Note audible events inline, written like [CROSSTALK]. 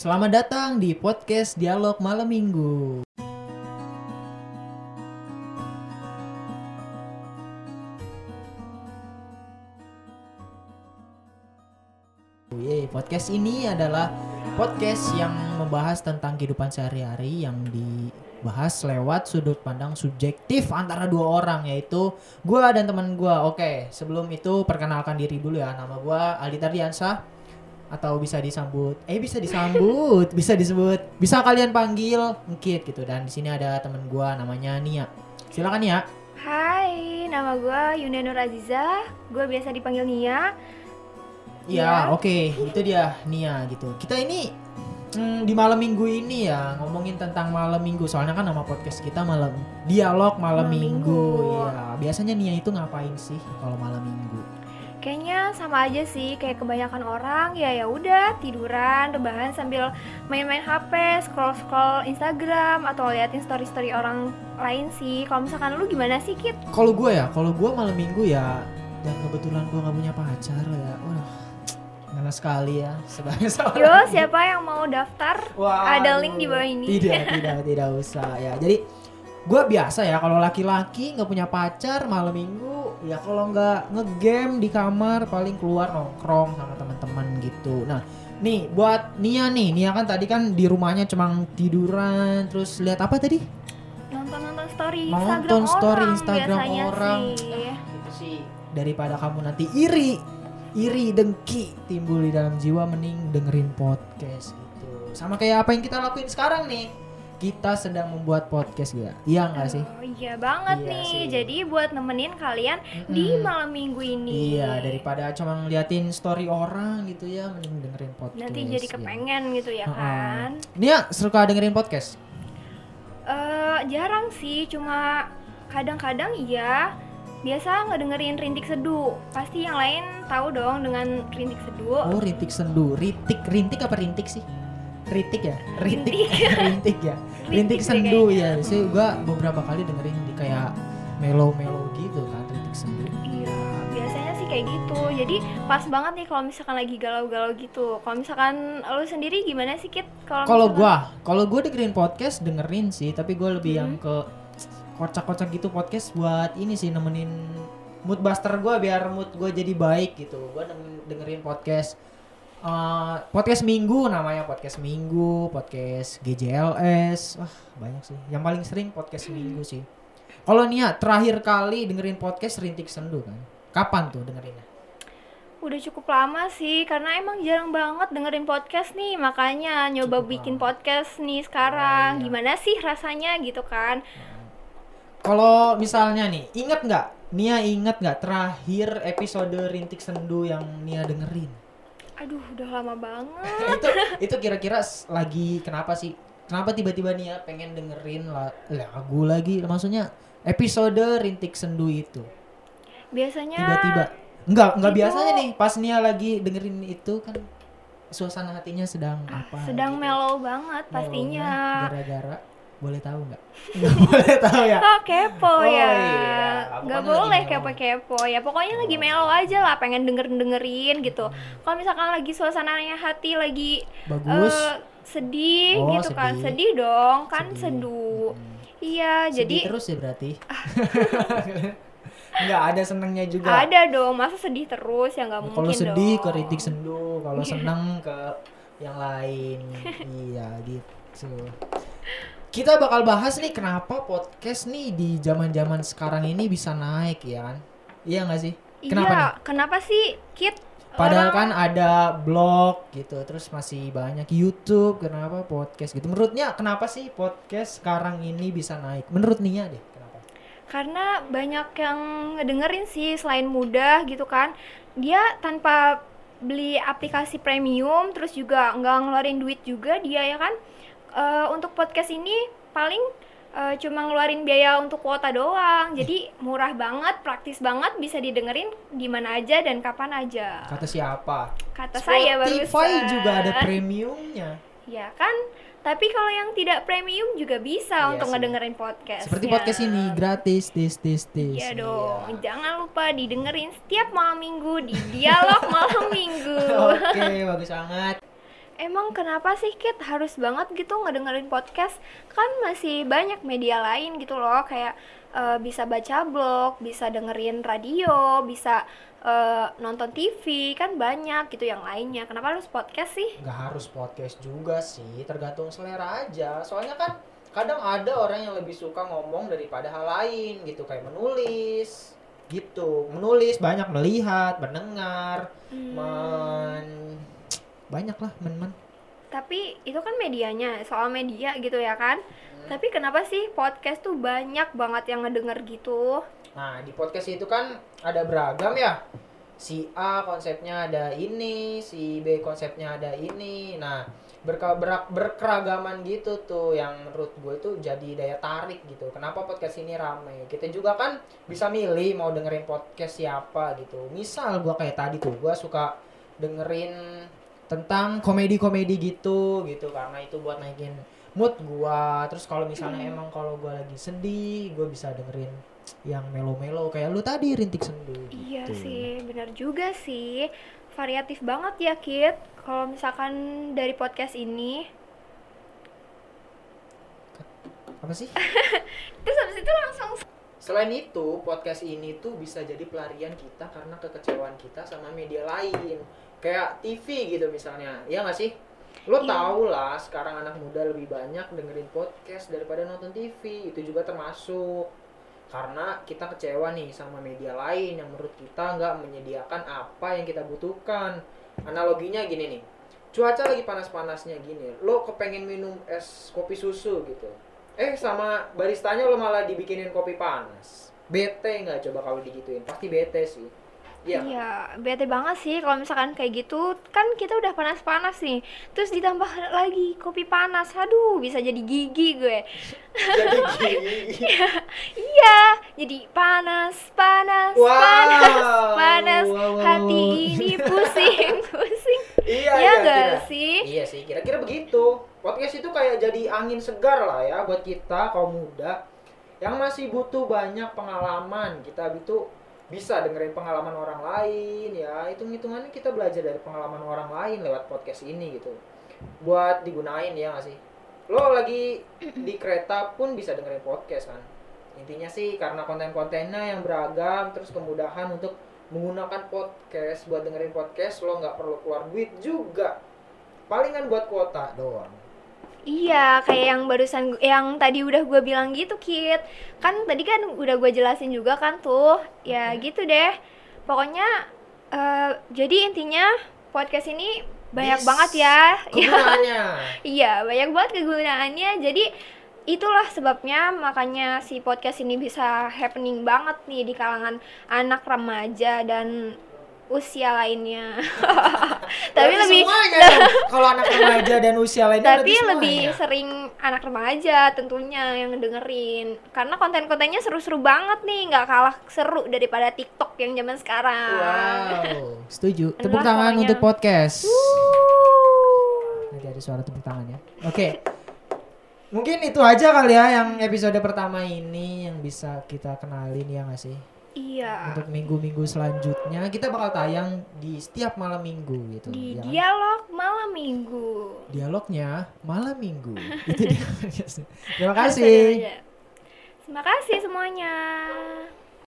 Selamat datang di podcast Dialog Malam Minggu. Yeay, podcast ini adalah podcast yang membahas tentang kehidupan sehari-hari yang dibahas lewat sudut pandang subjektif antara dua orang yaitu gua dan teman gua. Oke, sebelum itu perkenalkan diri dulu ya. Nama gua Aldi Tardiansyah atau bisa disambut. Eh bisa disambut. [LAUGHS] Bisa disebut. Bisa kalian panggil. Ngkit gitu. Dan di sini ada teman gua namanya Nia. Silakan Nia. Hai, nama gue Yunda Nur Aziza. Gue biasa dipanggil Nia. ya Iya. oke. Itu dia Nia gitu. Kita ini hmm, di malam minggu ini ya ngomongin tentang malam minggu. Soalnya kan nama podcast kita malam dialog malam Malam minggu. minggu. ya biasanya Nia itu ngapain sih kalau malam minggu Kayaknya sama aja sih kayak kebanyakan orang ya ya udah tiduran, rebahan sambil main-main HP, scroll-scroll Instagram atau liatin story-story orang lain sih. Kalau misalkan lu gimana sih, Kit? kalau gue ya kalau gue malam minggu ya dan kebetulan gue nggak punya pacar ya wah ngena sekali ya sebagai [LAUGHS] seorang Yo, siapa yang mau daftar? Wah, Ada link di bawah ini. Tidak, [LAUGHS] tidak, tidak usah ya. Jadi gue biasa ya kalau laki-laki nggak punya pacar malam minggu ya kalau nggak ngegame di kamar paling keluar nongkrong sama teman-teman gitu. Nah nih buat Nia nih, Nia kan tadi kan di rumahnya cuma tiduran terus lihat apa tadi? Nonton-nonton story Nonton Instagram story orang Instagram orang. sih. Gitu sih. Daripada kamu nanti iri, iri dengki timbul di dalam jiwa mending dengerin podcast gitu. Sama kayak apa yang kita lakuin sekarang nih. Kita sedang membuat podcast ya. Iya nggak sih? Oh, iya banget Iya nih. sih. Jadi buat nemenin kalian di Mm-mm. malam minggu ini. Iya, daripada cuma ngeliatin story orang gitu ya, mending dengerin podcast. nanti jadi ya. kepengen gitu ya Heeh. kan Nia suka dengerin podcast? Eh jarang sih cuma kadang-kadang iya biasa ngedengerin rintik seduh pasti yang lain tahu dong dengan rintik seduh Oh, rintik sendu. Rintik, rintik apa rintik sih? Rintik ya? [LAUGHS] Rintik, rintik [LAUGHS] ya. Rintik sendu ya. Sih gua beberapa kali dengerin di kayak melo-melo gitu kan, rintik sendu. iya biasanya sih kayak gitu jadi pas banget nih kalau misalkan lagi galau-galau gitu kalau misalkan lu sendiri gimana sih Kit Kalau misalkan- gua, kalau gua dengerin podcast dengerin sih, tapi gua lebih yang Hmm. ke kocak-kocak gitu podcast buat ini sih nemenin mood buster gua biar mood gua jadi baik gitu. Gua denger- dengerin podcast eh, podcast minggu namanya podcast minggu, podcast GJLS. Wah, banyak sih. Yang paling sering podcast minggu sih. Kalau Nia terakhir kali dengerin podcast Rintik Sendu kan? Kapan tuh dengerinnya? Udah cukup lama sih, karena emang jarang banget dengerin podcast nih, makanya nyoba Cukup bikin lama. podcast nih sekarang. Oh, iya. Gimana sih rasanya gitu kan? Kalau misalnya nih, inget nggak? Nia inget nggak terakhir episode Rintik Sendu yang Nia dengerin? Aduh, udah lama banget. itu itu kira-kira lagi kenapa sih? Kenapa tiba-tiba Nia pengen dengerin la- lagu lagi? Maksudnya episode Rintik Sendu itu Biasanya tiba-tiba nggak nggak Itu- biasanya nih pas Nia lagi dengerin itu kan suasana hatinya sedang apa? sedang gitu. mellow banget pastinya. Gara-gara boleh tahu nggak? [LAUGHS] Nggak boleh tahu ya. Kok kepo Oh, ya? iya. Nggak lagi boleh kepo-kepo ya. Pokoknya lagi mellow aja lah, pengen denger-dengerin gitu. Kalau misalkan lagi suasananya hati lagi Bagus. eh, sedih Oh, gitu kan. sedih. Sedih dong, kan Sedih. seduh. Hmm. Iya, Sedih jadi terus ya berarti. [LAUGHS] Nggak ada senangnya juga. ada dong. Masa sedih terus ya nggak mungkin Kalau sedih dong. ke sendu, kalau [LAUGHS] senang ke yang lain. iya gitu. Kita bakal bahas nih kenapa podcast nih di zaman-zaman sekarang ini bisa naik ya kan? Iya nggak sih? Kenapa iya, nih? kenapa sih Kit? Padahal Orang- kan ada blog gitu, terus masih banyak YouTube, kenapa podcast gitu? Menurutnya kenapa sih podcast sekarang ini bisa naik? Menurut Nia deh, kenapa? Karena banyak yang ngedengerin sih selain mudah gitu kan. Dia tanpa beli aplikasi premium terus juga nggak ngeluarin duit juga dia ya kan. Eh, untuk podcast ini paling eh, cuma ngeluarin biaya untuk kuota doang. Jadi murah banget, praktis banget, bisa didengerin di mana aja dan kapan aja. Kata siapa? Kata saya Spotify barusan. juga ada premiumnya. Ya kan? Tapi kalau yang tidak premium juga bisa Iya untuk sih. ngedengerin podcast. Seperti podcast ini gratis, tis tis tis. Iya dong, jangan lupa didengerin setiap malam minggu di dialog [LAUGHS] malam minggu. Oke, bagus banget. Emang kenapa sih Kit? Harus banget gitu ngedengerin podcast? Kan masih banyak media lain gitu loh, kayak eh, bisa baca blog, bisa dengerin radio, bisa eh, nonton TV, kan banyak gitu yang lainnya. Kenapa harus podcast sih? nggak harus podcast juga sih. Tergantung selera aja. Soalnya kan kadang ada orang yang lebih suka ngomong daripada hal lain gitu. Kayak menulis gitu. Menulis banyak melihat mendengar Hmm, men banyak lah men men Tapi itu kan medianya, soal media gitu ya kan? Tapi kenapa sih podcast tuh banyak banget yang ngedenger gitu? nah di podcast itu kan ada beragam ya. Si A konsepnya ada ini si B konsepnya ada ini. Nah berka berak- berkeragaman gitu tuh yang menurut gue itu jadi daya tarik gitu. Kenapa podcast ini rame? Kita juga kan bisa milih mau dengerin podcast siapa gitu. Misal gue kayak tadi tuh gue suka dengerin tentang komedi-komedi gitu gitu. Karena itu buat naikin mood gua. Terus kalau misalnya emang kalau gua lagi sedih gua bisa dengerin yang melo-melo. Kayak lu tadi rintik sendu. Iya gitu. sih, benar juga sih. Variatif banget ya, Kit. Kalau misalkan dari podcast ini, apa sih? [LAUGHS] Terus habis itu langsung selain itu podcast ini tuh bisa jadi pelarian kita karena kekecewaan kita sama media lain. Kayak TV gitu misalnya. Ya nggak sih? Lo Iya. tau lah sekarang anak muda lebih banyak dengerin podcast daripada nonton TV itu juga termasuk. Karena kita kecewa nih sama media lain yang menurut kita nggak menyediakan apa yang kita butuhkan. Analoginya gini nih. Cuaca lagi panas-panasnya gini. Lo kepengen minum es kopi susu gitu eh sama baristanya lo malah dibikinin kopi panas bete nggak coba kalau digituin pasti bete sih Iya. Iya, bete banget sih kalau misalkan kayak gitu. Kan kita udah panas-panas nih. Terus ditambah lagi kopi panas. Aduh, bisa jadi gigi gue. jadi [LAUGHS] gini Iya, jadi panas, panas, Wow. panas, panas. Wow, wow, Hati ini pusing, [LAUGHS] pusing. iya Ya iya nggak kira. sih? iya sih kira-kira begitu podcast itu kayak jadi angin segar lah ya buat kita kaum muda yang masih butuh banyak pengalaman. Kita itu bisa dengerin pengalaman orang lain ya. Hitung hitungannya kita belajar dari pengalaman orang lain lewat podcast ini gitu. Buat digunain ya nggak sih? Lo lagi di kereta pun bisa dengerin podcast kan? Intinya sih karena konten-kontennya yang beragam terus kemudahan untuk menggunakan podcast. Buat dengerin podcast lo nggak perlu keluar duit juga. Palingan buat kuota doang Iya, kayak yang barusan yang tadi udah gue bilang gitu, Kit. Kan tadi kan udah gue jelasin juga kan tuh. Ya gitu deh. Pokoknya eh, jadi intinya podcast ini banyak Bis- banget ya. Ya, [LAUGHS] kegunaannya Iya, banyak banget kegunaannya. Jadi itulah sebabnya makanya si podcast ini bisa happening banget nih di kalangan anak remaja dan usia lainnya. [LAUGHS] Tapi lebih [LAUGHS] kalau anak remaja dan usia lainnya tapi lebih sering anak remaja tentunya yang dengerin. Karena konten-kontennya seru-seru banget nih nggak kalah seru daripada TikTok yang zaman sekarang. Wow setuju. Tepuk tangan pokoknya. untuk podcast. Wuh. nanti ada suara tepuk tangan ya. Oke. Mungkin itu aja kali ya yang episode pertama ini yang bisa kita kenalin ya nggak sih iya. Untuk minggu-minggu selanjutnya kita bakal tayang di setiap malam minggu gitu di ya kan? dialog malam minggu. Dialognya malam minggu. [LAUGHS] Itu dia. Terima kasih. terima kasih semuanya